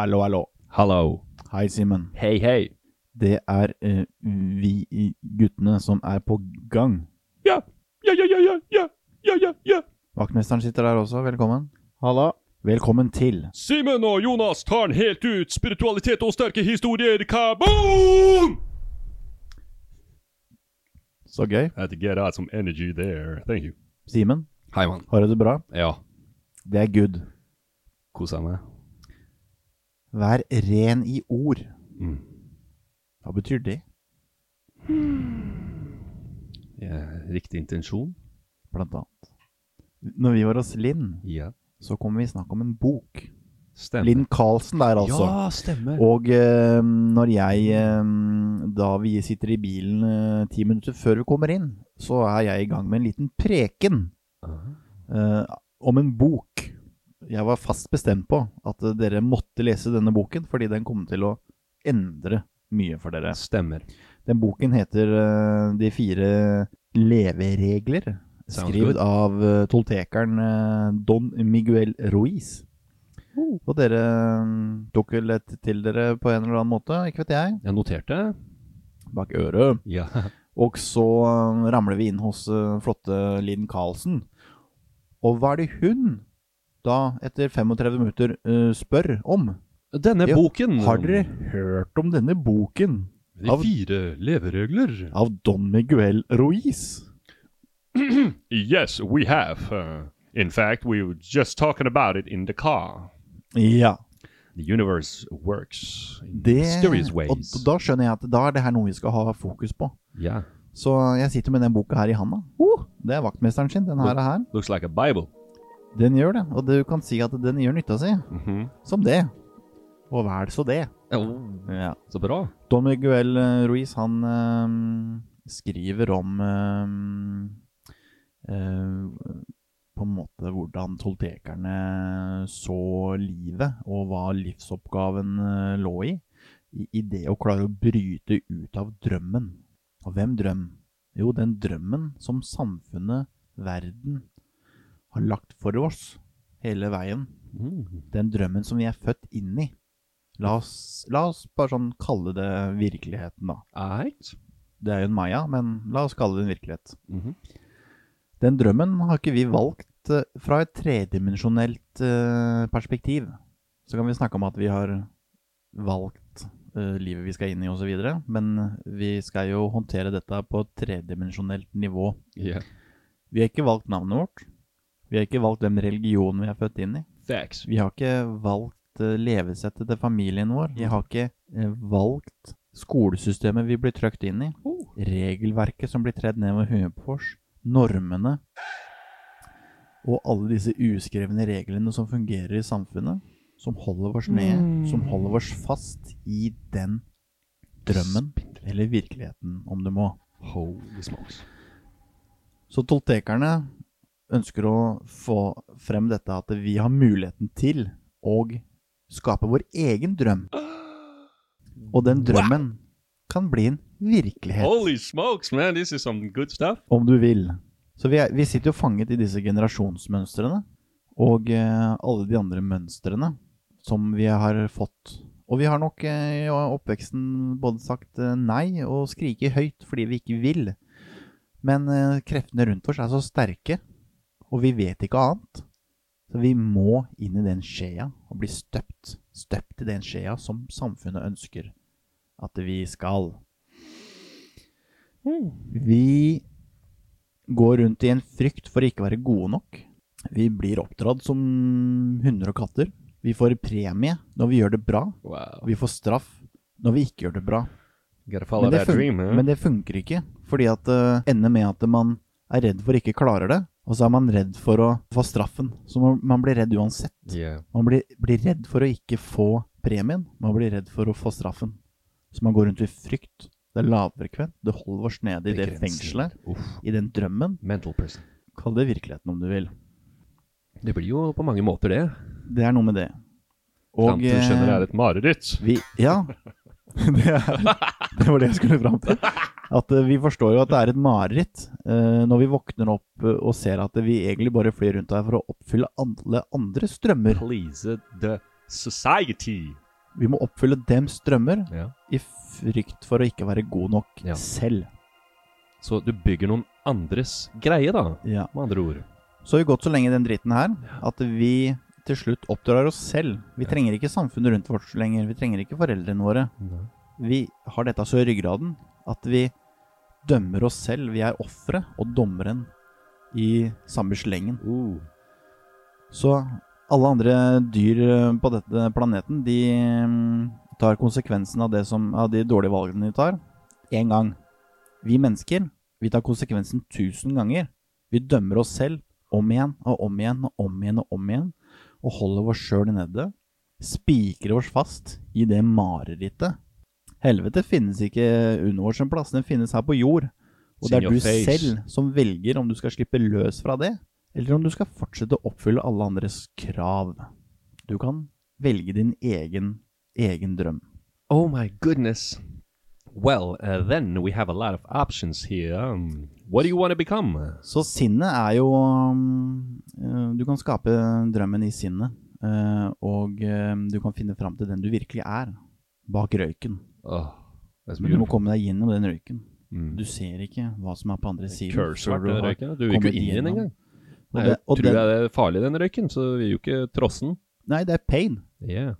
Hallo, hallo. Hallo. Hei, Simen. Hei, hei. Det er uh, vi guttene som er på gang. Ja. Ja, ja, ja, ja, ja, ja, ja, ja. Vaktmesteren sitter der også. Velkommen. Hallo Velkommen til Simen og Jonas tar den helt ut. Spiritualitet og sterke historier. Kaboom! Så gøy. I Had to get out some energy there. Thank you. Simen, Hei, mann. har du det bra? Ja. Det er good. Kosa meg. Vær ren i ord. Mm. Hva betyr det? Ja, riktig intensjon? Blant annet. Når vi var hos Linn, Ja. så kom vi i snakk om en bok. Stemmer. Linn Karlsen der, altså. Ja, stemmer. Og eh, når jeg eh, Da vi sitter i bilen eh, ti minutter før vi kommer inn, så er jeg i gang med en liten preken -huh. eh, om en bok. Jeg var fast bestemt på at dere måtte lese denne boken, fordi den kommer til å endre mye for dere. Stemmer. Den boken heter uh, De fire leveregler, skrevet av uh, toltekeren uh, Don Miguel Ruiz. Og dere mm, tok vel et til dere på en eller annen måte, ikke vet jeg, Jeg noterte. bak øret. Ja. Og så eh, ramler vi inn hos flotte Linn Karlsen. Og hva er det hun da, etter 35 minutter, eh, spør om? Denne Ja, boken Har dere hørt om denne boken De fire leveregler. av Don Miguel Ruiz? Yes, we have. Uh, in fact, we were just talking about it in the car. Ja. The universe works in Det, mysterious og ways. da skjønner jeg at da er det her noe vi skal ha fokus på. Ja. Så jeg sitter med den boka her i handa. Uh, det er vaktmesteren sin, den her. er her. Looks like a Bible. Den gjør det, og du kan si at den gjør nytta si. Mhm. Som det. Og vel så det. Oh, Ja. så bra. Don Miguel eh, Ruiz, han øh, skriver om øh, øh, på en måte hvordan toltekerne så livet, og hva livsoppgaven lå i. I, I det å klare å bryte ut av drømmen. Og hvem drøm? Jo, den drømmen som samfunnet, verden, har lagt for oss hele veien. Mm. Den drømmen som vi er født inn i. La oss, la oss bare sånn kalle det virkeligheten, da. Right. Det er jo en maya, men la oss kalle det en virkelighet. Mhm. Den drømmen har ikke vi valgt eh, fra et tredimensjonelt eh, perspektiv. Så kan vi snakke om at vi har valgt eh, livet vi skal inn i osv., men vi skal jo håndtere dette på et tredimensjonelt nivå. Yeah. Vi har ikke valgt navnet vårt. Vi har ikke valgt hvem religion vi er født inn i. Facts. Vi har ikke valgt eh, levesettet til familien vår. Vi har ikke eh, valgt skolesystemet vi blir trøkt inn i. Regelverket som blir tredd ned med huet på oss. Normene. Og alle disse uskrevne reglene som fungerer i samfunnet. Som holder oss med, som holder oss fast i den drømmen. Eller virkeligheten, om du må. Holy smokes. Så toltekerne ønsker å få frem dette at vi har muligheten til å skape vår egen drøm. Og den drømmen kan bli en virkelighet, Holy smokes, man! This is some good stuff. om du vil. Så vi, er, vi sitter jo fanget i disse generasjonsmønstrene og eh, alle de andre mønstrene som vi har fått. Og vi har nok eh, i oppveksten både sagt eh, nei og skriket høyt fordi vi ikke vil. Men eh, kreftene rundt oss er så sterke, og vi vet ikke annet. Så vi må inn i den skjea og bli støpt. Støpt i den skjea som samfunnet ønsker at vi skal. Vi går rundt i en frykt for å ikke være gode nok. Vi blir oppdratt som hunder og katter. Vi får premie når vi gjør det bra. Wow. Vi får straff når vi ikke gjør det bra. Men det, huh? men det funker ikke, fordi at det ender med at man er redd for ikke klarer det, og så er man redd for å få straffen. Så man, blir redd uansett. Yeah. Man blir, blir redd for å ikke få premien. Man blir redd for å få straffen. Så man går rundt i frykt. Det er lavfrekvent. Det holder oss nede i det fengselet, Uff. i den drømmen. Mental person. Kall det virkeligheten om du vil. Det blir jo på mange måter det. Det er noe med det. Fram til du skjønner det eh, er et mareritt. vi, Ja. Det, er, det var det jeg skulle fram til. At eh, Vi forstår jo at det er et mareritt eh, når vi våkner opp eh, og ser at vi egentlig bare flyr rundt her for å oppfylle alle andres drømmer. Please the society. Vi må oppfylle dems drømmer Ja. i frykt for å ikke være god nok Ja. selv. Så du bygger noen andres greie, da, Ja. med andre ord. Så har vi gått så lenge i den dritten her at vi til slutt oppdrar oss selv. Vi trenger ikke samfunnet rundt oss lenger. Vi trenger ikke foreldrene våre. Vi har dette så i ryggraden at vi dømmer oss selv. Vi er ofre og dommeren i samme slengen. Uh. Så alle andre dyr eh, på dette planeten, de mm, tar konsekvensen av, det som, av de dårlige valgene de tar, én gang. Vi mennesker, vi tar konsekvensen tusen ganger. Vi dømmer oss selv om igjen og om igjen og om igjen og om igjen, og holder oss sjøl nede. Spikrer oss fast i det marerittet. Helvete finnes ikke under en plass, den finnes her på jord. Og det er du selv som velger om du skal slippe løs fra det, eller om du skal fortsette å oppfylle alle andres krav. Du kan velge din egen, egen drøm. Oh my goodness. Well, uh, then we have a lot of options here. Um, what do you want to become? Så sinnet er jo um, eh, Du kan skape drømmen i sinnet. eh, og eh, du kan finne fram til den du virkelig er, bak røyken. Oh, Men du må komme deg gjennom den røyken. Mm. Du ser ikke hva som er på andre siden. Cursor, du, røyken. Du vil ikke inn i den engang. Nei, jeg tror den- jeg det er farlig, den røyken, så vi vil jo ikke trosse den. Nei, det er pain. Yeah.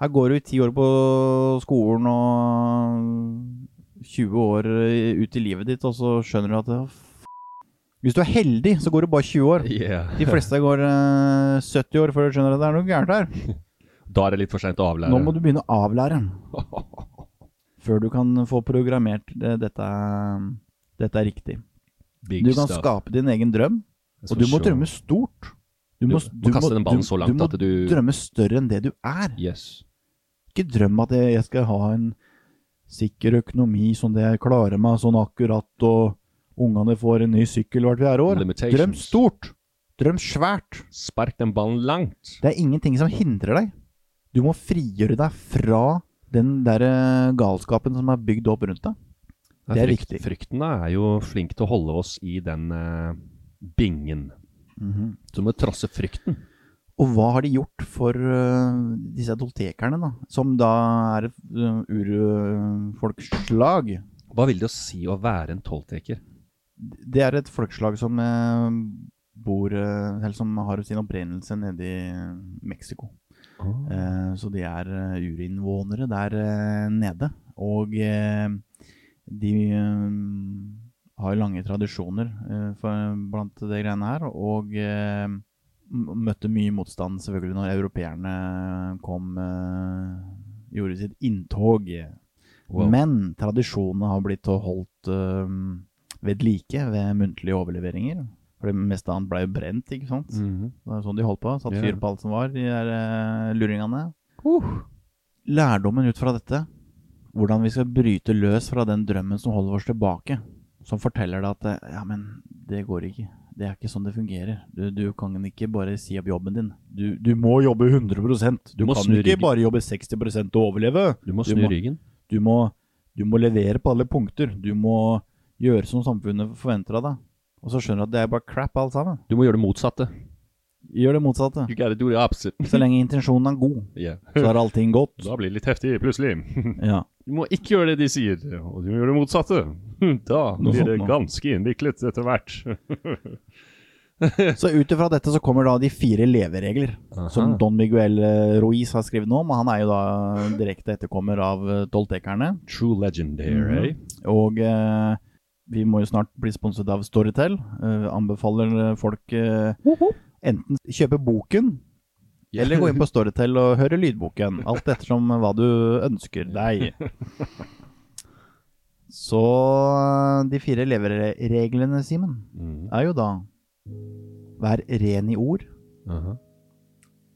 Her går du i ti år på skolen og 20 år ut i livet ditt, og så skjønner du at det, Hvis du er heldig, så går det bare 20 år. Yeah. De fleste går uh, 70 år før du skjønner at det er noe gærent her. Da er det litt for seint å avlære. Nå må du begynne å avlære før du kan få programmert det, dette, dette er riktig. Big Du kan stuff. skape din egen drøm, og du må sure. drømme stort. Du må du må, du- så langt du må drømme større enn det du er. Yes. Ikke drøm at jeg skal ha en sikker økonomi sånn det jeg klarer meg sånn akkurat, og ungene får en ny sykkel hvert fjerde år. Drøm stort. Drøm svært. Spark den ballen langt. Det er ingenting som hindrer deg. Du må frigjøre deg fra den der eh, galskapen som er bygd opp rundt deg. Det er Frykt- viktig. Frykten er jo flink til å holde oss i den uh, bingen. Mhm. Så du må trosse frykten. Og hva har de gjort for eh, disse toltekerne, da? Som da er et uh, urfolkslag. Hva vil det å si å være en tolteker? Det er et folkeslag som eh, bor eh, Eller som har sin opprinnelse nede i Mexico. Eh, så de er eh, urinnvånere der eh, nede. Og eh, de eh, har lange tradisjoner eh, for, blant det greiene her. Og eh, møtte mye motstand selvfølgelig når europeerne kom eh, Gjorde sitt inntog. Wow. Men tradisjonene har blitt holdt eh, ved like ved muntlige overleveringer. For det meste annet ble jo brent, ikke sant? Mhm. Det er sånn de holdt på. Satt fyr på alt som var, de der eh, luringene. Lærdommen ut fra dette, hvordan vi skal bryte løs fra den drømmen som holder oss tilbake, som forteller deg at ja, men det går ikke. Det er ikke sånn det fungerer. Du, du kan ikke bare si opp jobben din. Du, du må jobbe 100% Du, må kan ikke ryggen. bare jobbe 60 og overleve. Du må Du snu må- ryggen. Du må, du må levere på alle punkter. Du må gjøre som samfunnet forventer av deg. Og så skjønner du at det er bare crap alt sammen. Du må gjøre det motsatte. Gjør det motsatte. You gotta do the opposite. Så lenge intensjonen er god, Yeah. så er allting godt. Da blir det litt heftig plutselig. Ja. Du må ikke gjøre det de sier, og du må gjøre det motsatte. Da blir det ganske innviklet etter hvert. Så ut ifra dette så kommer da de fire leveregler som Don Miguel eh, Ruiz har skrevet nå om. og Han er jo da direkte etterkommer av eh, toltekerne. True legend here, eh? Og eh, vi må jo snart bli sponset av Storytel. Eh, anbefaler folk eh, enten kjøpe boken eller gå inn på Storytel og høre lydboken. Alt ettersom hva du ønsker deg. Så eh, de fire levereglene, Simen, Mm. er jo da Vær ren i ord.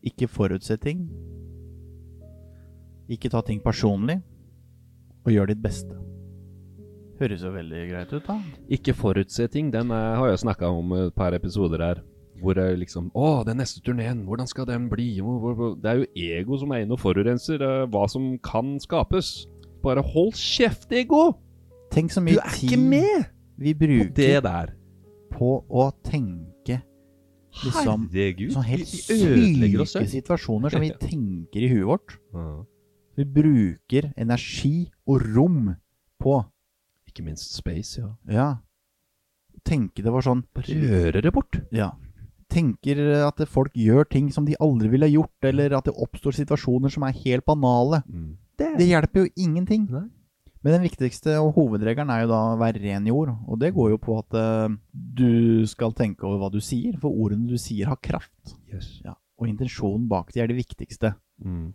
Ikke forutse ting. Ikke ta ting personlig. Og gjør ditt beste. Høres jo veldig greit ut, da. Ikke forutse ting. Den er, har jeg snakka om et par episoder her. Hvor det liksom Å, den neste turneen, hvordan skal den bli? Det er jo ego som er inne og forurenser eh, hva som kan skapes. Bare hold kjeft, ego! Tenk så Du mye er tid ikke med vi på det bruker der. på å tenke liksom Herregud. sånn helt syke situasjoner som vi tenker i huet vårt. Ja. Vi bruker energi og rom på Ikke minst space, ja. Ja. Tenke det var sånn Røre det bort. Ja. Tenker at folk gjør ting som de aldri ville gjort, eller at det oppstår situasjoner som er helt banale. Mm. Det hjelper jo ingenting. Nei. Men den viktigste og hovedregelen er jo da å være ren i ord. Og det går jo på at uh, du skal tenke over hva du sier, for ordene du sier har kraft. Yes. Ja. Og intensjonen bak det er det viktigste. Mm.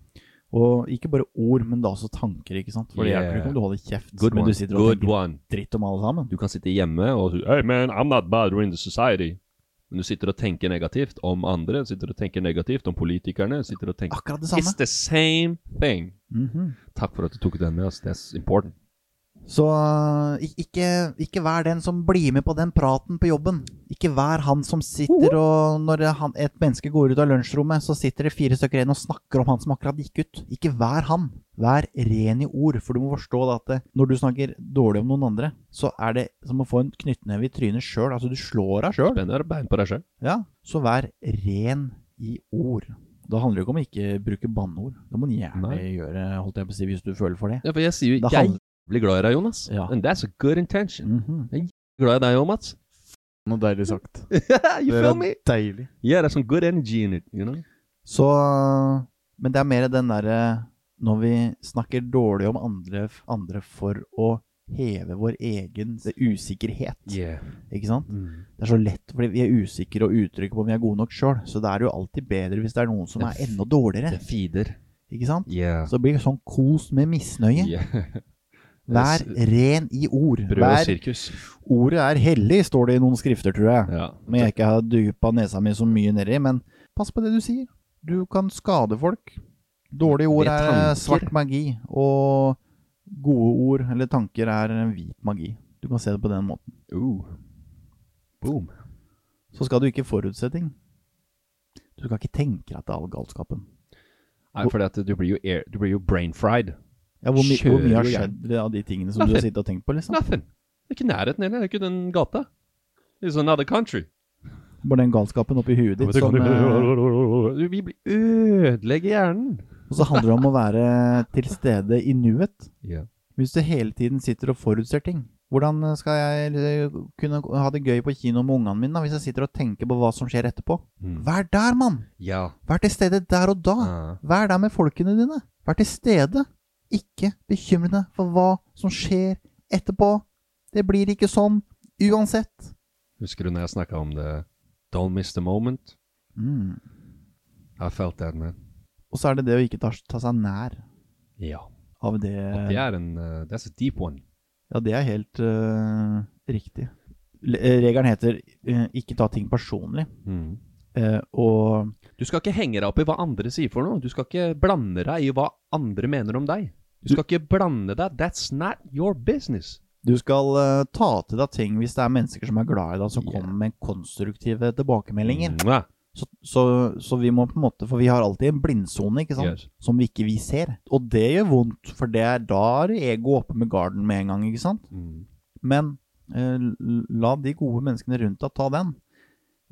Og ikke bare ord, men da også tanker, ikke sant. For det hjelper ikke om du holder kjeft, Good men one. du sitter og Good tenker one. dritt om alle sammen. Du kan sitte hjemme og Hey man, I'm not bothering the society. Men du sitter og tenker negativt om andre, sitter og tenker negativt om politikerne. sitter og tenker Akkurat det samme. It's the same thing. Mhm. Takk for at du tok den med oss. That's important. Så uh, ikke, ikke vær den som blir med på den praten på jobben. Ikke vær han som sitter og Når han, et menneske går ut av lunsjrommet, så sitter det fire stykker igjen og snakker om han som akkurat gikk ut. Ikke vær han. Vær ren i ord, for du må forstå at når du snakker dårlig om noen andre, så er det som å få en knyttneve i trynet sjøl. Altså, du slår deg sjøl. Spenner bein på deg sjøl. Ja, så vær ren i ord. Da handler det ikke om å ikke bruke banneord. Det må du gjerne Nei. gjøre, holdt jeg på å si, hvis du føler for det. Ja, for jeg sier jo Jeg jævlig glad i deg, Jonas. Ja. And that's a good intention. Mhm. Jeg er glad i deg òg, Mats. Noe deilig sagt. you feel me? deilig. Yeah, there's some good energy in it, you know? Så Men det er mer den derre Når vi snakker dårlig om andre, andre for å heve vår egen usikkerhet. Yeah. Ikke sant? Mm. Det er så lett fordi vi er usikre og utrygge på om vi er gode nok sjøl. Så det er jo alltid bedre hvis det er noen som Det er enda dårligere. Det feeder. Ikke sant? Yeah. Så blir det sånn kos med misnøye. yeah. Vær ren i ord. Vær, ordet er hellig, står det i noen skrifter, tror jeg. Ja. Men jeg ikke har dypa nesa mi så mye nedi. Men pass på det du sier. Du kan skade folk. Dårlige ord er svart magi, og gode ord eller tanker er hvit magi. Du kan se det på den måten. Uh. Boom. Så skal du ikke forutse ting. Du skal ikke tenke at det er all galskapen. Nei, for du blir jo, air, du blir jo brain fried. Ja, hvor, my hvor mye har skjedd av de tingene som du har sittet og tenkt på? liksom? Nothing. Det er ikke nærheten heller. Det er ikke den gata. It's another country. Bare den galskapen oppi huet ditt som eh, Vi ødelegger hjernen. Og så handler det om å være til stede i nuet. Yeah. Hvis du hele tiden sitter og forutser ting, hvordan skal jeg eh, kunne ha det gøy på kino med ungene mine da, hvis jeg sitter og tenker på hva som skjer etterpå? Mm. Vær der, mann! Ja. Vær til stede der og da. Ja. Vær der med folkene dine. Vær til stede. Ikke bekymre deg for hva som skjer etterpå. Det blir ikke sånn uansett. Husker du når jeg snakka om det Don't miss the moment? Mm. I felt that, man. Og så er det det å ikke ta, ta seg nær Ja. av det At det er en uh, That's a deep one. Ja, det er helt uh, riktig. Eh, Regelen heter uh, 'ikke ta ting personlig'. Mm. Uh, og Du skal ikke henge deg opp i hva andre sier for noe. Du skal ikke blande deg i hva andre mener om deg. Du skal ikke blande deg. That's not your business. Du skal uh, ta til deg ting hvis det er mennesker som er glad i deg, som yeah. kommer med konstruktive tilbakemeldinger. Mwah. Så, så, så vi må på en måte For vi har alltid en blindsone, ikke sant? Yes. Som vi ikke vi ser. Og det gjør vondt, for det er da er ego oppe med garden med en gang, ikke sant? Mm. Men uh, la de gode menneskene rundt deg ta den.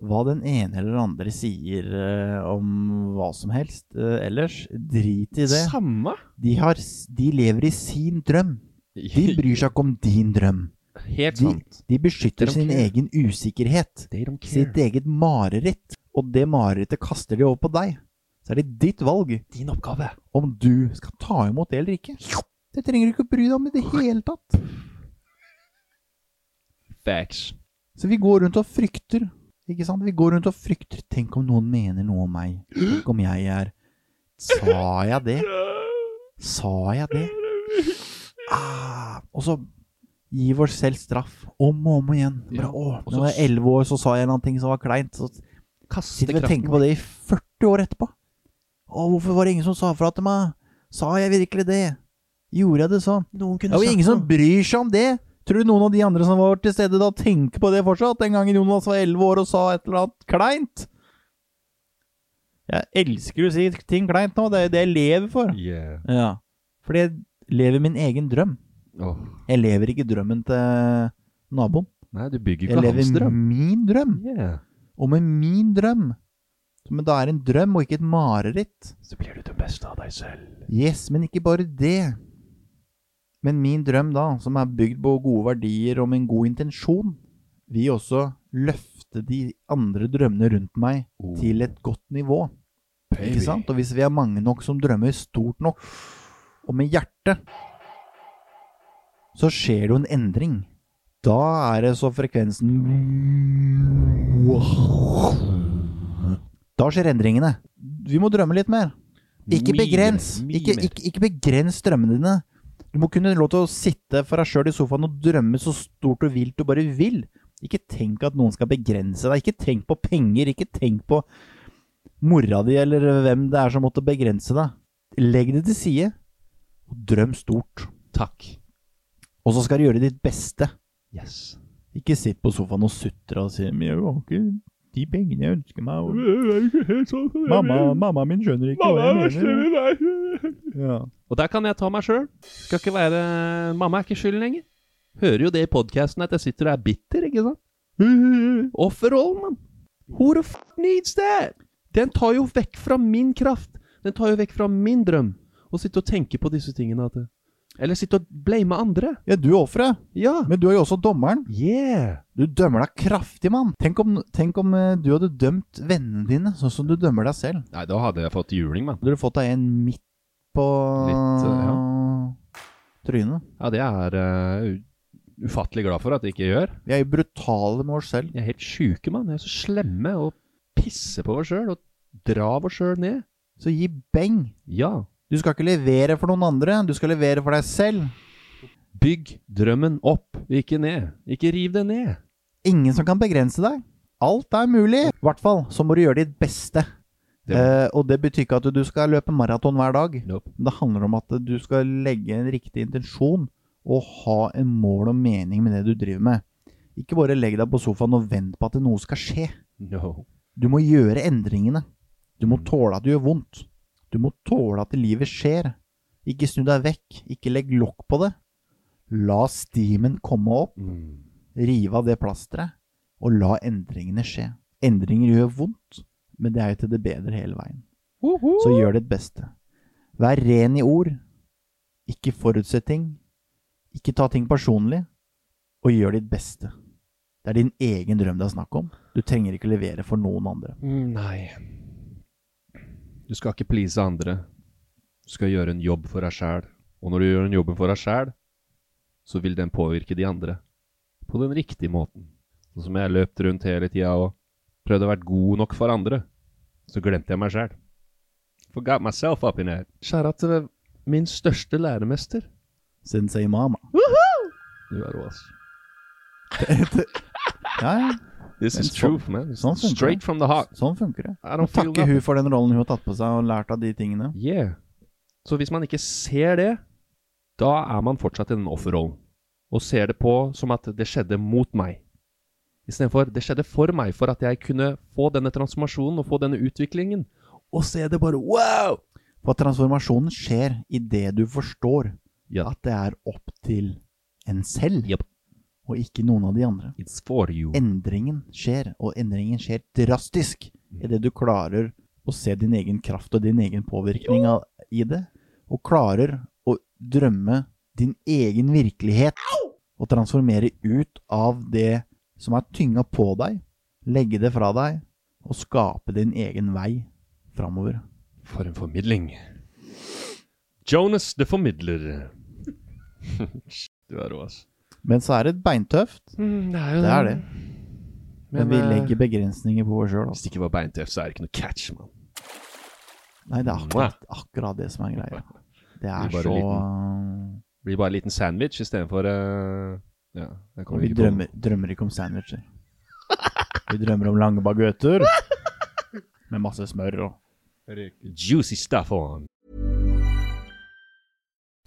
Hva den ene eller andre sier eh, om hva som helst eh, ellers, drit i det. Samme. De, har, s- de lever i sin drøm. De bryr seg ikke om din drøm. Helt De, sant. de beskytter They don't sin care. egen usikkerhet. They don't Sitt eget mareritt. Og det marerittet kaster de over på deg. Så er det ditt valg Din oppgave. om du skal ta imot det eller ikke. Det trenger du ikke å bry deg om i det hele tatt. Facts. Så vi går rundt og frykter. Ikke sant? Vi går rundt og frykter. Tenk om noen mener noe om meg. Tenk om jeg er Sa jeg det? Sa jeg det? Ah, og så gir oss selv straff om og om igjen. Bare, Ja, å, Når jeg var elleve år, så sa jeg noe som var kleint. Så sitter vi og tenker på det i 40 år etterpå. Å, hvorfor var det ingen som sa fra til meg? Sa jeg virkelig det? Gjorde jeg det sånn? Noen Det er jo ingen som bryr seg om det. Tror du noen av de andre som var til stede da, tenker på det fortsatt? Den gangen Jonas var 11 år og sa et eller annet kleint? Jeg elsker å si ting kleint nå. Det er det jeg lever for. Yeah. Ja. Fordi jeg lever min egen drøm. Oh. Jeg lever ikke drømmen til naboen. Nei, du bygger Jeg ikke hans lever min drøm. Yeah. Og med min drøm Som da er en drøm og ikke et mareritt. Så blir du det beste av deg selv. Yes, men ikke bare det. Men min drøm, da, som er bygd på gode verdier og med en god intensjon, vil også løfte de andre drømmene rundt meg Oh. til et godt nivå. Ikke sant? Og hvis vi er mange nok som drømmer stort nok, og med hjerte, så skjer det jo en endring. Da er det så frekvensen Da skjer endringene. Vi må drømme litt mer. Ikke begrens. Ikke, ikke, ikke begrens drømmene dine. Du må kunne lov til å sitte for deg sjøl i sofaen og drømme så stort og vilt du bare vil. Ikke tenk at noen skal begrense deg. Ikke tenk på penger. Ikke tenk på mora di eller hvem det er som måtte begrense deg. Legg det til side, og drøm stort. Takk. Og så skal du gjøre ditt beste. Yes. Ikke sitt på sofaen og sutre og si jeg har ikke de pengene jeg ønsker meg', og 'Mamma, mamma min skjønner ikke hva jeg mener'. Ja. Og der kan jeg ta meg sjøl. Skal ikke være Mamma er ikke skyld lenger. Hører jo det i podkasten at jeg sitter og er bitter, ikke sant? Offerrollen, mann. Who the f needs that? Den tar jo vekk fra min kraft. Den tar jo vekk fra min drøm. Å sitte og tenke på disse tingene. At det, eller sitte og blame andre. ja, du er offeret, Ja. men du er jo også dommeren. Yeah. Du dømmer deg kraftig, mann. Tenk om, tenk om eh, du hadde dømt vennene dine sånn som du dømmer deg selv. Nei, da hadde jeg fått juling, mann. Du Hadde fått deg en midt på Litt, ja. trynet. Ja, det er jeg ufattelig glad for at jeg ikke gjør. Vi er jo brutale med oss selv. Vi er helt sjuke, mann. Vi er så slemme og pisser på oss sjøl og drar oss sjøl ned. Så gi beng. Ja. Du skal ikke levere for noen andre, du skal levere for deg selv. Bygg drømmen opp, ikke ned. Ikke riv det ned. Ingen som kan begrense deg. Alt er mulig. I hvert fall så må du gjøre ditt beste. Det- Eh, og det betyr ikke at du skal løpe maraton hver dag. Nope. Det handler om at du skal legge en riktig intensjon og ha en mål og mening med det du driver med. Ikke bare legg deg på sofaen og vent på at noe skal skje. No. Du må gjøre endringene. Du må tåle at det gjør vondt. Du må tåle at livet skjer. Ikke snu deg vekk. Ikke legg lokk på det. La stimen komme opp. Mm. Rive av det plasteret. Og la endringene skje. Endringer gjør vondt, men det er jo til det bedre hele veien. Så gjør ditt beste. Vær ren i ord. Ikke forutsett ting. Ikke ta ting personlig. Og gjør ditt beste. Det er din egen drøm det er snakk om. Du trenger ikke levere for noen andre. Mm, Nei. Du skal ikke please andre. Du skal gjøre en jobb for deg sjæl. Og når du gjør en jobb for deg sjæl, så vil den påvirke de andre. På den riktige måten. Sånn som jeg løpt rundt hele tida og prøvde å være god nok for andre. Så glemte jeg meg sjæl. Forgot myself up in here. Skjæra til min største læremester. Sensei Mama. Woohoo! Du er rå, altså. Ja, ja. This is true, man. sånn Straight det. from the heart. Sånn funker det. Takke hun for den rollen hun har tatt på seg og lært av de tingene. Yeah. Så hvis man ikke ser det, da er man fortsatt i den offerrollen. og ser det på som at det skjedde mot meg. Istedenfor det skjedde for meg, for at jeg kunne få denne transformasjonen og få denne utviklingen. Og se det bare wow! For transformasjonen skjer i det du forstår Ja. at det er opp til en selv, Yep. Og ikke noen av de andre. It's for you. Endringen skjer, og endringen skjer drastisk idet du klarer å se din egen kraft og din egen påvirkning av, i det, og klarer å drømme din egen virkelighet og transformere ut av det som er tynga på deg, legge det fra deg og skape din egen vei framover. For en formidling. Jonas the Formidler. du er rå, ass. Men så er det beintøft, Mm, det er jo det er det. Men vi eh, legger begrensninger på oss sjøl. Hvis det ikke var beintøft, så er det ikke noe catch, mann. Nei, det er akkurat, akkurat det som er greia. Det er Blir så Det blir bare en liten sandwich istedenfor uh, Ja, jeg Og vi ikke drømmer, drømmer ikke om sandwicher. Vi drømmer om lange baguetter med masse smør og Juicy stuff on.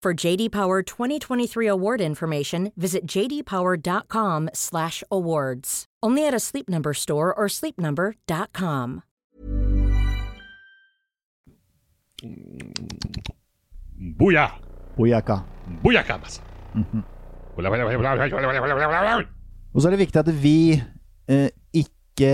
For JD Power 2023 award information, visit jdpower.com/awards. Only at a Sleep Number store or sleepnumber.com. Buya. Buyaka. Massa. Og så er det viktig at vi eh, ikke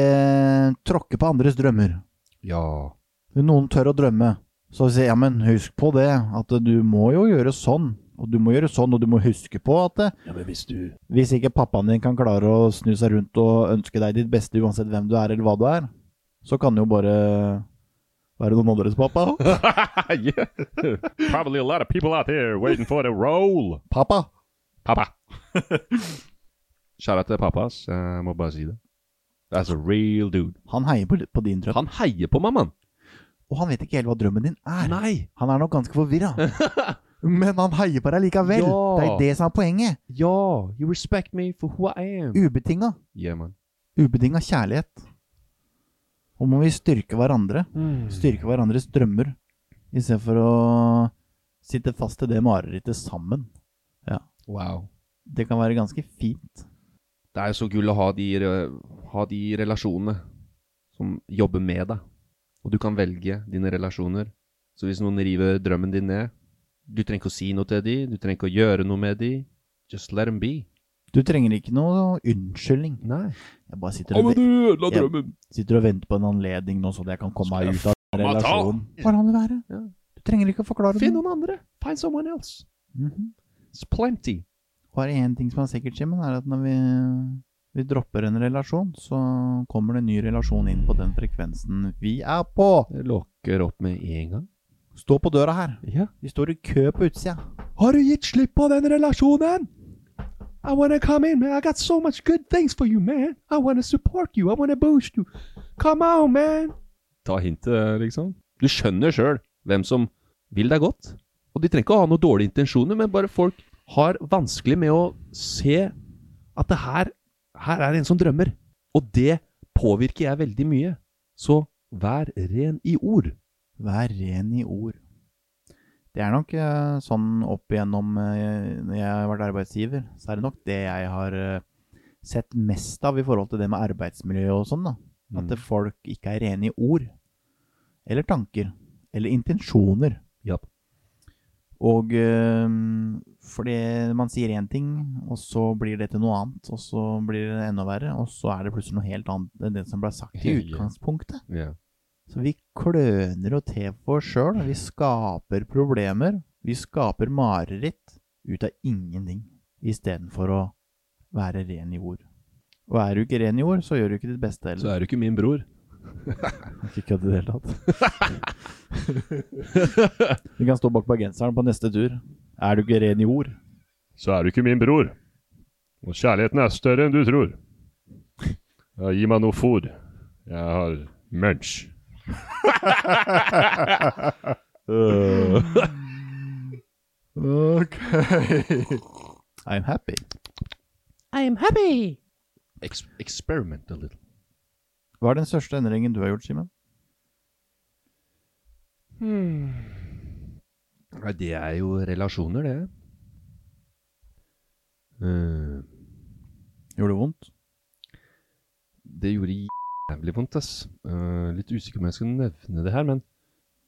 tråkker på andres drømmer. Ja. Noen tør å drømme, så sier jeg ja, men husk på det, at du må jo gjøre sånn. Og du må gjøre sånn, og du må huske på at eh, ja, men hvis du hvis ikke pappaen din kan klare å snu seg rundt og ønske deg ditt beste uansett hvem du er eller hva du er, så kan det jo bare være noen andres pappa. yeah. Probably a lot of people out here waiting for the role. Pappa! Papa. Kjære til pappa, ass. Jeg må bare si det. That's a real dude. Han heier på, på din drøm. Han heier på meg, mann. Og han vet ikke helt hva drømmen din er. Nei. Han er nok ganske forvirra. Men han heier på deg likevel. Ja. Det er det som er poenget. Ja, you respect me for who I am. Ubetinga. Yeah, man. Ubetinga kjærlighet. Og må vi styrke hverandre. Styrke hverandres drømmer. Istedenfor å sitte fast i det marerittet sammen. Wow. Det kan være ganske fint. Det er jo så gull å ha de, ha de relasjonene som jobber med deg. Og du kan velge dine relasjoner. Så hvis noen river drømmen din ned Du trenger ikke å si noe til dem, du trenger ikke å gjøre noe med dem. Just let them be. Du trenger ikke noe unnskyldning. Nei. Jeg bare sitter og, du, Jeg- sitter og venter på en anledning nå, så jeg kan komme meg ut av relasjonen. Hva kan det være? Ja. Du trenger ikke å forklare Finn noe. noen andre. Find someone else. Mhm. It's plenty. Bare er én ting som er sikkert, Simen, er at når vi, vi dropper en relasjon, så kommer det en ny relasjon inn på den frekvensen vi er på. Det lukker opp med en gang. Stå på døra her. Ja. Vi står i kø på utsida. Har du gitt slipp på den relasjonen? I wanna come in, man. I got so much good things for you, man. I wanna support you. I wanna boost you. Come on, man. Ta hintet, liksom. Du skjønner sjøl hvem som vil deg godt. Og de trenger ikke å ha noen dårlige intensjoner, men bare folk har vanskelig med å se at det her, her er det en som drømmer. Og det påvirker jeg veldig mye. Så vær ren i ord. Vær ren i ord. Det er nok eh, sånn opp igjennom eh, når jeg har vært arbeidsgiver, så er det nok det jeg har eh, sett mest av i forhold til det med arbeidsmiljø og sånn. da. At mm. folk ikke er rene i ord. Eller tanker. Eller intensjoner. Ja. Og eh, fordi man sier én ting, og så blir det til noe annet, og så blir det enda verre, og så er det plutselig noe helt annet enn det som ble sagt i utgangspunktet. Yeah. Så vi kløner og til for oss sjøl. Vi skaper problemer. Vi skaper mareritt ut av ingenting, istedenfor å være ren i ord. Og er du ikke ren i ord, så gjør du ikke ditt beste Så er du ikke min bror. Ikke kødd i det hele tatt. Vi kan stå bak bergenseren på neste tur. Er du ikke ren i ord? Så er du ikke min bror. Og kjærligheten er større enn du tror. Ja, gi meg noe fôr. Jeg har munch. Ok. I'm happy. Ex experiment a little. Hva er den største endringen du har gjort, Simen? Nei, det er jo relasjoner, det. Uh. Gjorde det vondt? det gjorde jævlig vondt, ass. Uh, litt usikker på om jeg skal nevne det her, men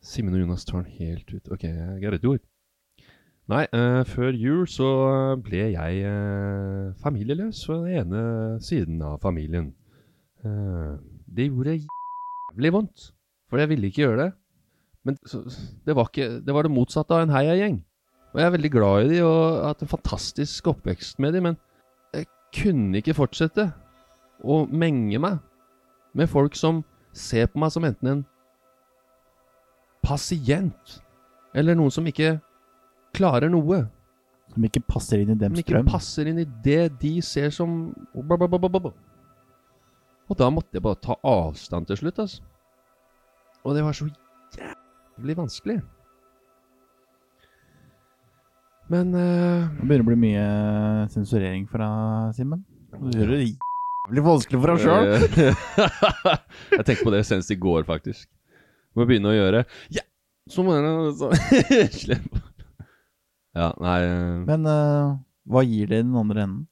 Simen og Jonas tar den helt ut. Ok, jeg get it ord. Nei, uh, før jul så ble jeg uh, familieløs på den ene siden av familien. Eh, det gjorde jævlig vondt, for jeg ville ikke gjøre det. Men så, det, var ikke, det var det motsatte av en heiagjeng. Og jeg er veldig glad i de og har hatt en fantastisk oppvekst med de, men jeg kunne ikke fortsette å menge meg med folk som ser på meg som enten en pasient eller noen som ikke klarer noe. Som ikke passer inn i Som ikke passer inn i det de ser som Blablabla. Og da måtte jeg bare ta avstand til slutt, altså. Og det var så jævlig vanskelig. Men eh, Det begynner å bli mye sensurering fra Simen. Du gjør det jævlig vanskelig for deg sjøl. jeg tenkte på det senest i går, faktisk. Må begynne å gjøre Ja, så må jeg så, Slipp. Ja, nei eh, Men eh, hva gir det i den andre enden?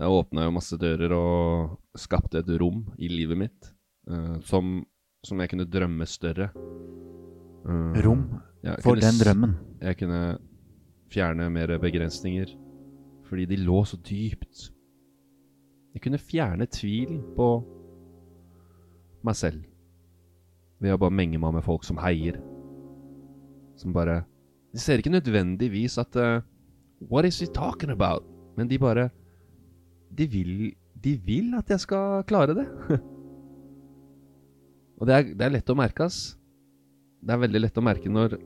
Jeg åpna jo masse dører og skapte et rom i livet mitt uh, som, som jeg kunne drømme større. Uh, Rom for kunne den drømmen. Jeg kunne fjerne mer begrensninger, fordi de lå så dypt. Jeg kunne fjerne tvil på meg selv ved å bare menge meg med folk som heier. Som bare De ser ikke nødvendigvis at uh, What is he talking about? Men de bare De vil, de vil at jeg skal klare det. Og det er, det er lett å merke, ass. Det er veldig lett å merke når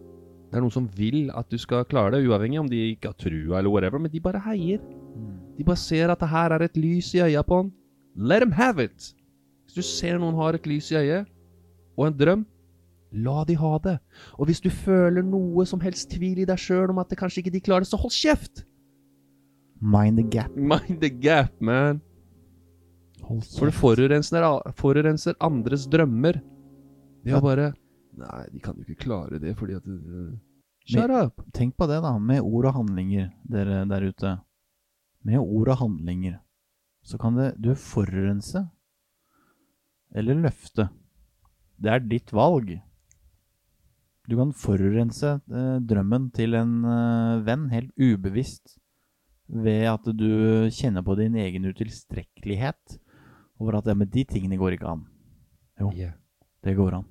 det er noen som vil at du skal klare det, uavhengig om de ikke har trua eller whatever, men de bare heier. De bare ser at det her er et lys i øya på han. Let them have it! Hvis du ser noen har et lys i øyet, og en drøm, la de ha det. Og hvis du føler noe som helst tvil i deg sjøl om at det kanskje ikke de klarer det, så hold kjeft! Mind the gap. Mind the gap, man. For du forurenser, forurenser andres drømmer. De har bare Nei, de kan jo ikke klare det fordi at Shut up! Tenk på det, da. Med ord og handlinger, dere der ute. Med ord og handlinger så kan det du forurense eller løfte. Det er ditt valg. Du kan forurense eh, drømmen til en eh, venn helt ubevisst ved at du kjenner på din egen utilstrekkelighet over at ja, men de tingene går ikke an. Jo, Yeah. det går an.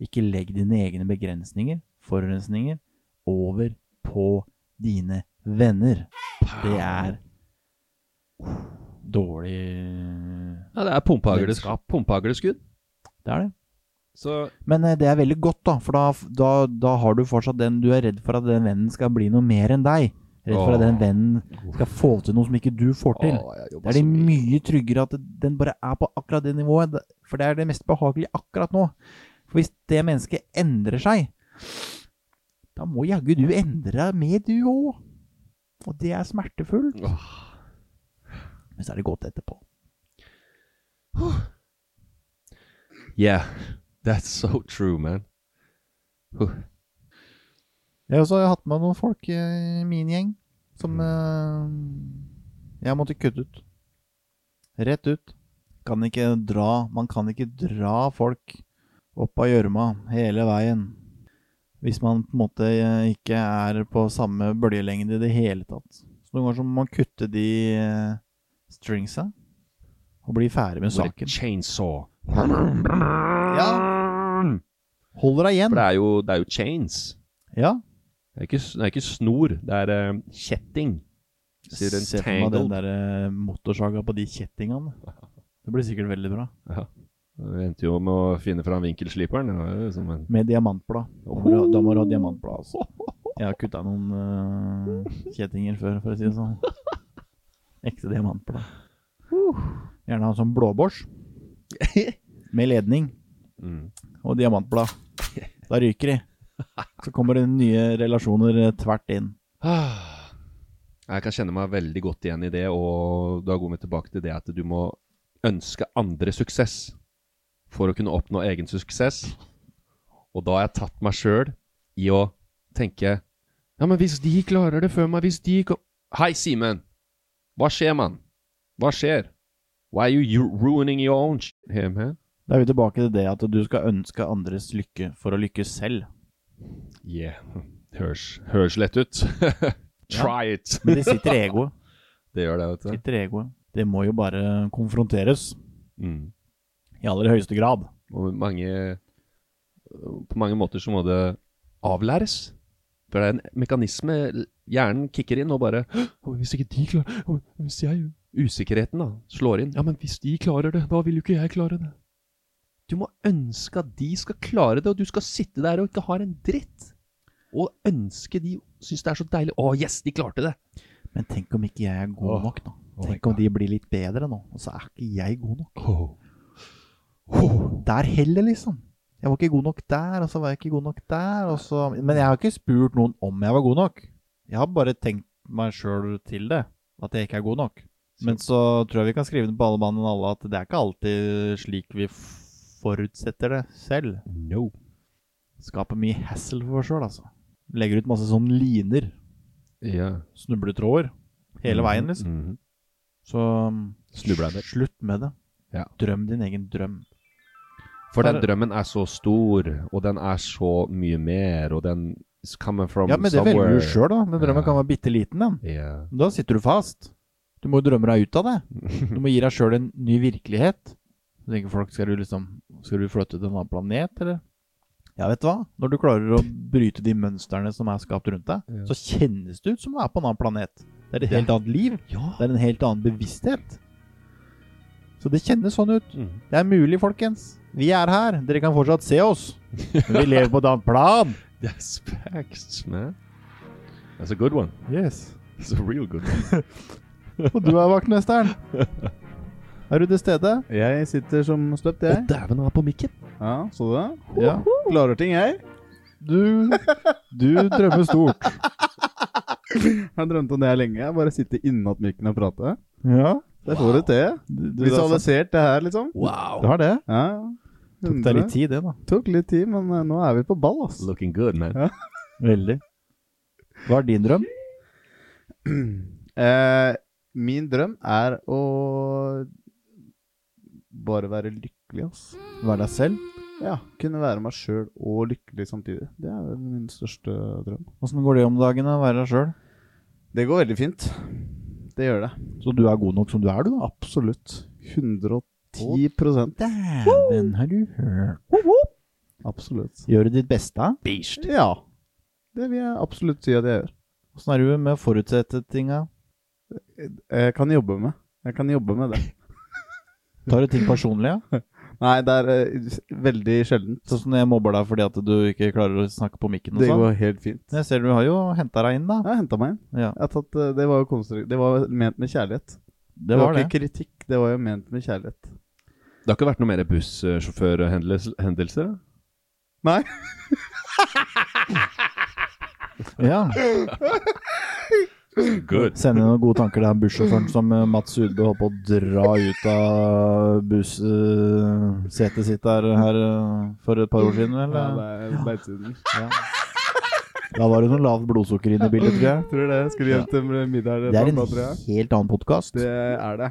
Ikke legg dine egne begrensninger, forurensninger, over på dine venner. Det er dårlig Ja, det er pumpehagleskudd. Det er det. Så Men eh, det er veldig godt, da, for da, da, da har du fortsatt den Du er redd for at den vennen skal bli noe mer enn deg. Redd for at den vennen skal få til noe som ikke du får til. Jobber er det mye tryggere at den bare er på akkurat det nivået, for det er det mest behagelige akkurat nå. For hvis det mennesket endrer seg, da må jaggu du endre deg med, du òg. Og det er smertefullt. Men så er det godt etterpå. Yeah, that's so true, man. Jeg har også hatt med noen folk i min gjeng som eh, jeg måtte kutte ut. Rett ut. Kan ikke dra Man kan ikke dra folk opp av gjørma hele veien. Hvis man på en måte eh, ikke er på samme bølgelengde i det hele tatt. Så noen ganger så må man kutte de eh, stringsa og bli ferdig med saken. chainsaw. Ja. Holder deg igjen. For det er jo, det er jo chains. Ja. Det er ikke, det er ikke snor, det er eh, kjetting. Sier en for meg den tangled. der eh, motorsaga på de kjettingene. Det blir sikkert veldig bra. Ja. Vi endte jo med å finne fram vinkelsliperen. Det var jo som en Med diamantblad. Da må du- Da må du ha diamantblad, altså. Jeg har kutta noen eh, kjettinger før, for å si det sånn. Ekte diamantblad. Gjerne ha sånn blåbårs med ledning mm. og diamantblad. Da ryker de. Så kommer det nye relasjoner eh, tvert inn. Ah. Jeg kan kjenne meg veldig godt igjen i det, og da går vi tilbake til det at du må ønske andre suksess for å kunne oppnå egen suksess. Og da har jeg tatt meg sjøl i å tenke Ja, men hvis de klarer det før meg, hvis de Hei, Simen! Hva skjer, mann? Hva skjer? Why are you ruining your own shit man? Da er vi tilbake til det at du skal ønske andres lykke for å lykkes selv. Yeah. Høres, høres lett ut. Try it. Men det sitter i egoet. Det gjør det, vet du. Sitter i egoet. Det må jo bare konfronteres. Mm. I aller høyeste grad. Og mange På mange måter så må det avlæres. For det er en mekanisme Hjernen kicker inn og bare Hvis ikke de klarer Hvis jeg Usikkerheten da slår inn. Ja, men hvis de klarer det, da vil jo ikke jeg klare det. Du må ønske at de skal klare det, og du skal sitte der og ikke ha en dritt. Og ønske de syns det er så deilig. Å, yes, de klarte det! Men tenk om ikke jeg er god oh, nok, da. Oh Tenk om de blir litt bedre nå, og så er ikke jeg god nok. Der heller, liksom. Jeg var ikke god nok der, og så var jeg ikke god nok der. Og så... Men jeg har ikke spurt noen om jeg var god nok. Jeg har bare tenkt meg sjøl til det, at jeg ikke er god nok. Men så tror jeg vi kan skrive det på alle mann og alle at det er ikke alltid slik vi f- forutsetter det selv. No. Skaper mye hassle for oss sjøl, altså. Legger ut masse sånn liner, Ja. snubletråder, hele veien, liksom. Mhm. Så Snubla der. slutt med det. Ja. Drøm din egen drøm. For den drømmen er så stor, og den er så mye mer, og den is coming from Ja, men det somewhere. velger du sjøl, da. Den drømmen Ja. kan være bitte liten, den. Ja. Da sitter du fast. Du må jo drømme deg ut av det. Du må gi deg sjøl en ny virkelighet. Så tenker folk, skal du liksom Skal du flytte til en annen planet, eller? Ja, vet du hva? Når du klarer å bryte de mønstrene som er skapt rundt deg, Ja. så kjennes det ut som du er på en annen planet. Det er et helt annet liv. Ja. Det er en helt annen bevissthet. Så det kjennes sånn ut. Mm. Det er mulig, folkens. Vi er her. Dere kan fortsatt se oss. Men vi lever på et annet plan. Yes, facts, man. That's a good one. Yes. That's a real good one. Og du er vaktmesteren. Er du til stede? Jeg sitter som støpt, Å, jeg. dæven, han er på mikken. Ja, så du det? Ja. Klarer ting, jeg. Du, du drømmer stort. Jeg har drømt om det her lenge. Jeg bare sitter innat mikken og prate. Ja. Det får du til. Visualisert det her, liksom. Wow. du har det. Ja. Tok deg litt tid, det, da. Tok litt tid, men eh, nå er vi på ball, ass. Looking good, man. Ja. Veldig. Hva er din drøm? Eh, min drøm er å bare være lykkelig, ass. Være deg selv? Ja, kunne være meg sjøl og lykkelig samtidig. Det er vel min største drøm. Åssen går det om dagen å være deg sjøl? Det går veldig fint. Det gjør det. Så du er god nok som du er, du, da? Absolutt. 110 Dæven, har du hørt? Absolutt. Gjør du ditt beste? Beast. Ja. Det vil jeg absolutt si at jeg gjør. Åssen er du med å forutsette tinga? Jeg kan jobbe med. Jeg kan jobbe med det. Tar du ting personlig, ja? Nei, det er eh, veldig sjeldent. Sånn som når jeg mobber deg fordi at du ikke klarer å snakke på mikken og Det sånn? går helt fint. Jeg ser du har jo henta deg inn, da. Jeg har henta meg inn. Ja, Jeg har tatt, eh, det var jo konstru- Det var ment med kjærlighet. det var det. ikke kritikk, det var jo ment med kjærlighet. Det har ikke vært noe mer bussjåførhendelser? da? Nei. Ja. Good. Sende noen gode tanker til bussjåføren som eh, Mats Udbø holdt på å dra ut av bussetet sitt der her eh, for et par år siden, Ja, det er ja. Da var det noe lavt blodsukker inne i bildet, tror jeg. Tror det. Skulle hjem til middag? Det er en da, helt annen podkast. Det er det.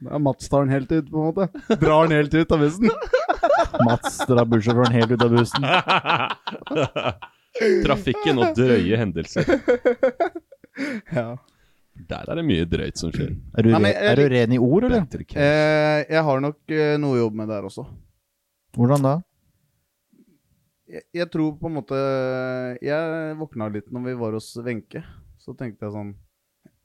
Da er Mats tar den helt ut, på en måte. Drar den helt ut av bussen. Mats drar bussjåføren helt ut av bussen. Trafikken og drøye hendelser. Ja. Der er det mye drøyt som skjer. Er du, Nei, men er du ren i ord, eller? Eh, jeg har nok eh, noe å jobbe med der også. Hvordan da? Jeg, jeg tror på en måte Jeg våkna litt når vi var hos Wenche. Så tenkte jeg sånn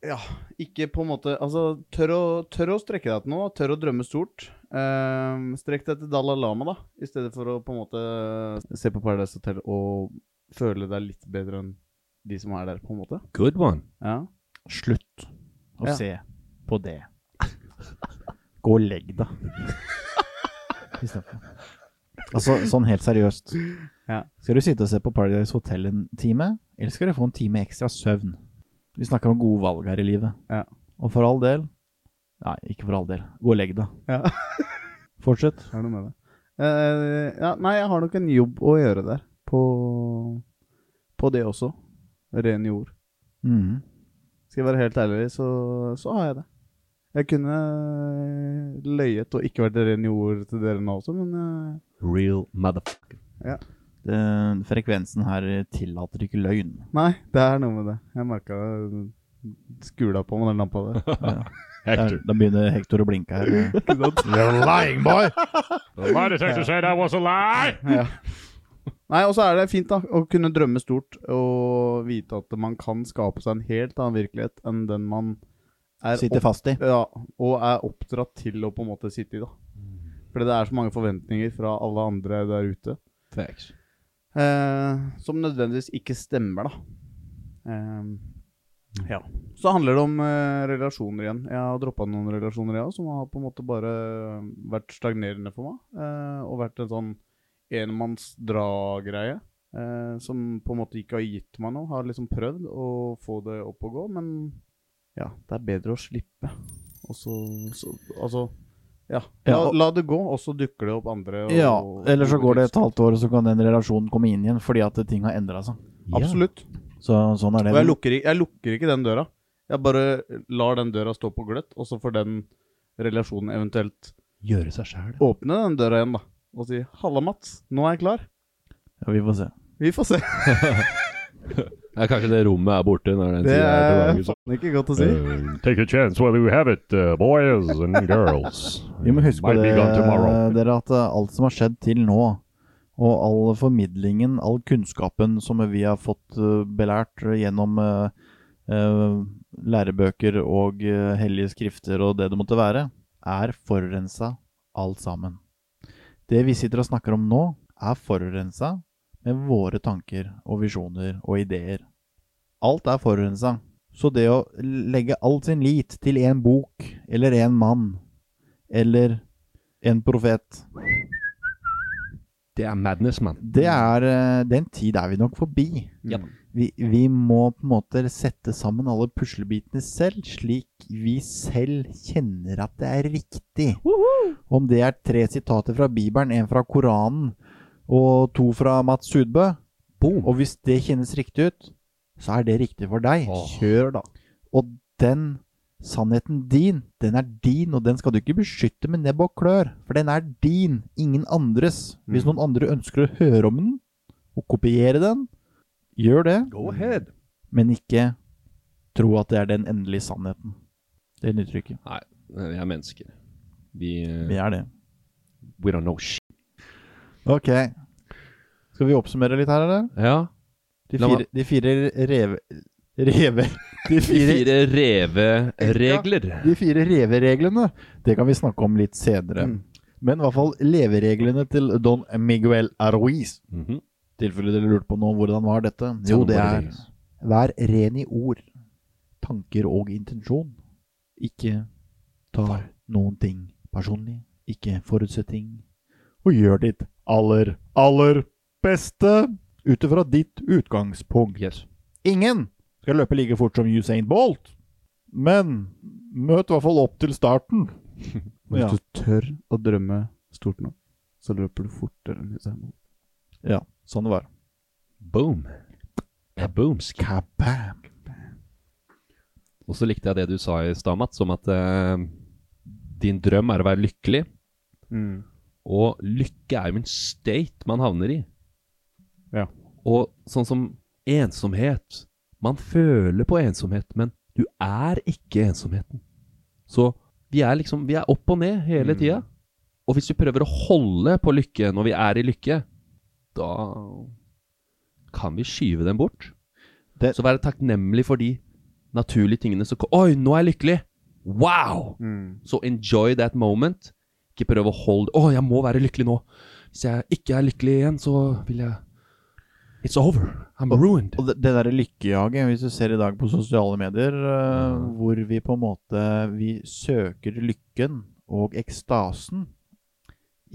Ja, ikke på en måte Altså, tør å, tør å strekke deg til noe. Tør å drømme stort. Eh, strekk deg til Dalai Lama, da. I stedet for å på en måte se på Paradise Hotel og føle deg litt bedre enn de som er der, på en måte. Good one. Ja. Slutt å Ja. se på det. Gå og legg deg. Istedenfor. Altså, sånn helt seriøst. Ja. Skal du sitte og se på Paradise Hotel en time, eller skal du få en time ekstra søvn? Vi snakker om gode valg her i livet. Ja. Og for all del Nei, ikke for all del. Gå og legg deg. ja. Fortsett. Det er noe med det. Uh, ja, nei, jeg har nok en jobb å gjøre der. På, på det også. Ren jord. Mm. Skal jeg være helt ærlig, så, så har jeg det. Jeg kunne eh, løyet og ikke vært ren jord til dere nå også, men uh, Real motherfucker. ja. Det, frekvensen her tillater ikke løgn. Nei, det er noe med det. Jeg merka skula på med den lampa der. Hector. da begynner Hector å blinke her. You're lying, boy! The lie detector said I was a lie! ja. Nei, og så er det fint da, å kunne drømme stort og vite at man kan skape seg en helt annen virkelighet enn den man er Sitter opp- fast i. Ja, og er oppdratt til å på en måte sitte i, da. Fordi det er så mange forventninger fra alle andre der ute. Facts. Eh, som nødvendigvis ikke stemmer, da. Eh, ja. Så handler det om eh, relasjoner igjen. Jeg har droppa noen relasjoner, jeg òg, som har på en måte bare vært stagnerende for meg. eh, og vært en sånn enmannsdra-greie. Eh, som på en måte ikke har gitt meg noe. Har liksom prøvd å få det opp og gå, men ja, det er bedre å slippe. Og så, så Altså, ja. La, Ja, la det gå, og så dukker det opp andre. Og, Ja, eller så går det et halvt år, og så kan den relasjonen komme inn igjen fordi at ting har endra seg. Absolutt. Så sånn er det. Og jeg lukker, jeg lukker ikke den døra. Jeg bare lar den døra stå på gløtt, og så får den relasjonen eventuelt Gjøre seg sjæl. åpne den døra igjen, da. Og si 'Halla, Mats. Nå er jeg klar'. Ja, vi får se. Vi får se. Ja, kanskje det rommet er borte når den Det er faen ikke godt å si. Uh, take a chance while you have it, uh, boys and girls. Vi må huske på det, dere, at uh, alt som har skjedd til nå, og all formidlingen, all kunnskapen som vi har fått uh, belært gjennom uh, uh, lærebøker og uh, hellige skrifter og det det måtte være, er forurensa alt sammen. Det vi sitter og snakker om nå, er forurensa med våre tanker og visjoner og ideer. Alt er forurensa. Så det å legge all sin lit til én bok, eller én mann, eller en profet Det er madness, man. Det er eh, Den tid er vi nok forbi. Ja. Vi, vi må på en måte sette sammen alle puslebitene selv, slik vi selv kjenner at det er riktig. Om det er tre sitater fra Bibelen, en fra Koranen og to fra Mats Sudbø, Boom. og hvis det kjennes riktig ut, så er det riktig for deg. Kjør, da. Og den sannheten din, den er din, og den skal du ikke beskytte med nebb og klør. For den er din, ingen andres. Hvis Mm. noen andre ønsker å høre om den, og kopiere den, gjør det. Go ahead. Men ikke tro at det er den endelige sannheten. Det nytter ikke. Nei, vi er mennesker. Vi, eh, Vi er det. We don't know shit. Ok. Skal vi oppsummere litt her, eller? Ja. De fire, de fire reve... Reve... De fire, fire reveregler. de fire revereglene, det kan vi snakke om litt senere. Mm. Men i hvert fall levereglene til Don Miguel Arruiz. -hmm. tilfelle dere lurte på nå, hvordan var dette? Jo, det er Vær ren i ord, tanker og intensjon. Ikke ta noen ting personlig. Ikke forutsett ting. Og gjør ditt aller, aller beste ut ifra ditt utgangspunkt. Yes. Ingen skal løpe like fort som Usain Bolt, men møt i hvert fall opp til starten. Hvis Ja. du tør å drømme stort nok, så løper du fortere enn Usain Bolt. Ja, sånn det var. Boom. Ja, boom. Kabam! Og så likte jeg det du sa i stad, Mats, om at eh, din drøm er å være lykkelig. Mm. Og lykke er jo en state man havner i. Ja. Og sånn som ensomhet. Man føler på ensomhet, men du er ikke ensomheten. Så vi er liksom Vi er opp og ned hele Mm. tida. Og hvis vi prøver å holde på lykke når vi er i lykke, da kan vi skyve den bort. Det- Så være takknemlig for de naturlige tingene som Oi, nå er jeg lykkelig! Wow! Mm. Så enjoy that moment. Ikke prøv å holde Å, jeg må være lykkelig nå. Hvis jeg ikke er lykkelig igjen, så vil jeg It's over. I'm ruined. Og det, det derre lykkejaget, hvis du ser i dag på sosiale medier, eh, hvor vi på en måte Vi søker lykken og ekstasen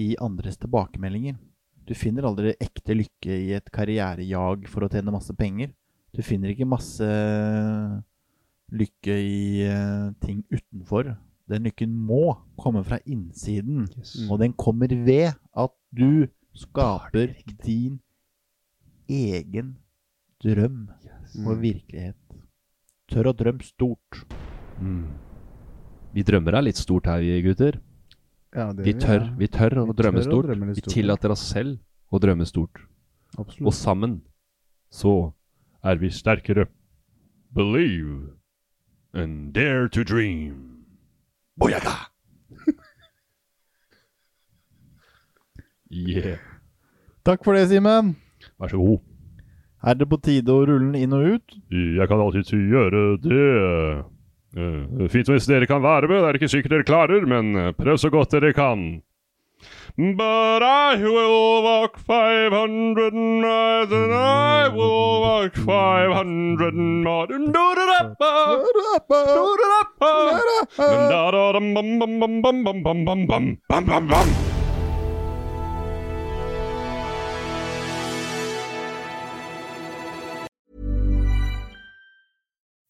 i andres tilbakemeldinger. Du finner aldri ekte lykke i et karrierejag for å tjene masse penger. Du finner ikke masse lykke i uh, ting utenfor. Den lykken må komme fra innsiden, og den kommer ved at du skaper din egen drøm og virkelighet. Tør å drømme stort. Mm. Vi drømmer er litt stort her, vi gutter. Ja, det Vi tør, vi tør å Vi drømme tør å stort. drømme stort. Vi tillater oss selv å drømme stort. Og sammen Så er vi sterkere. Believe and dare to dream. Boyaga! Yeah. Takk for det, Simen. Vær så god. Er det på tide å rulle den inn og ut? Jeg kan alltids gjøre det. Eh, Fint hvis dere kan være med, det er ikke sikkert dere klarer, men eh, prøv så godt dere kan. But I will walk 500 miles and I will walk 500 more. Do-da-da-ba, do-da-da-ba.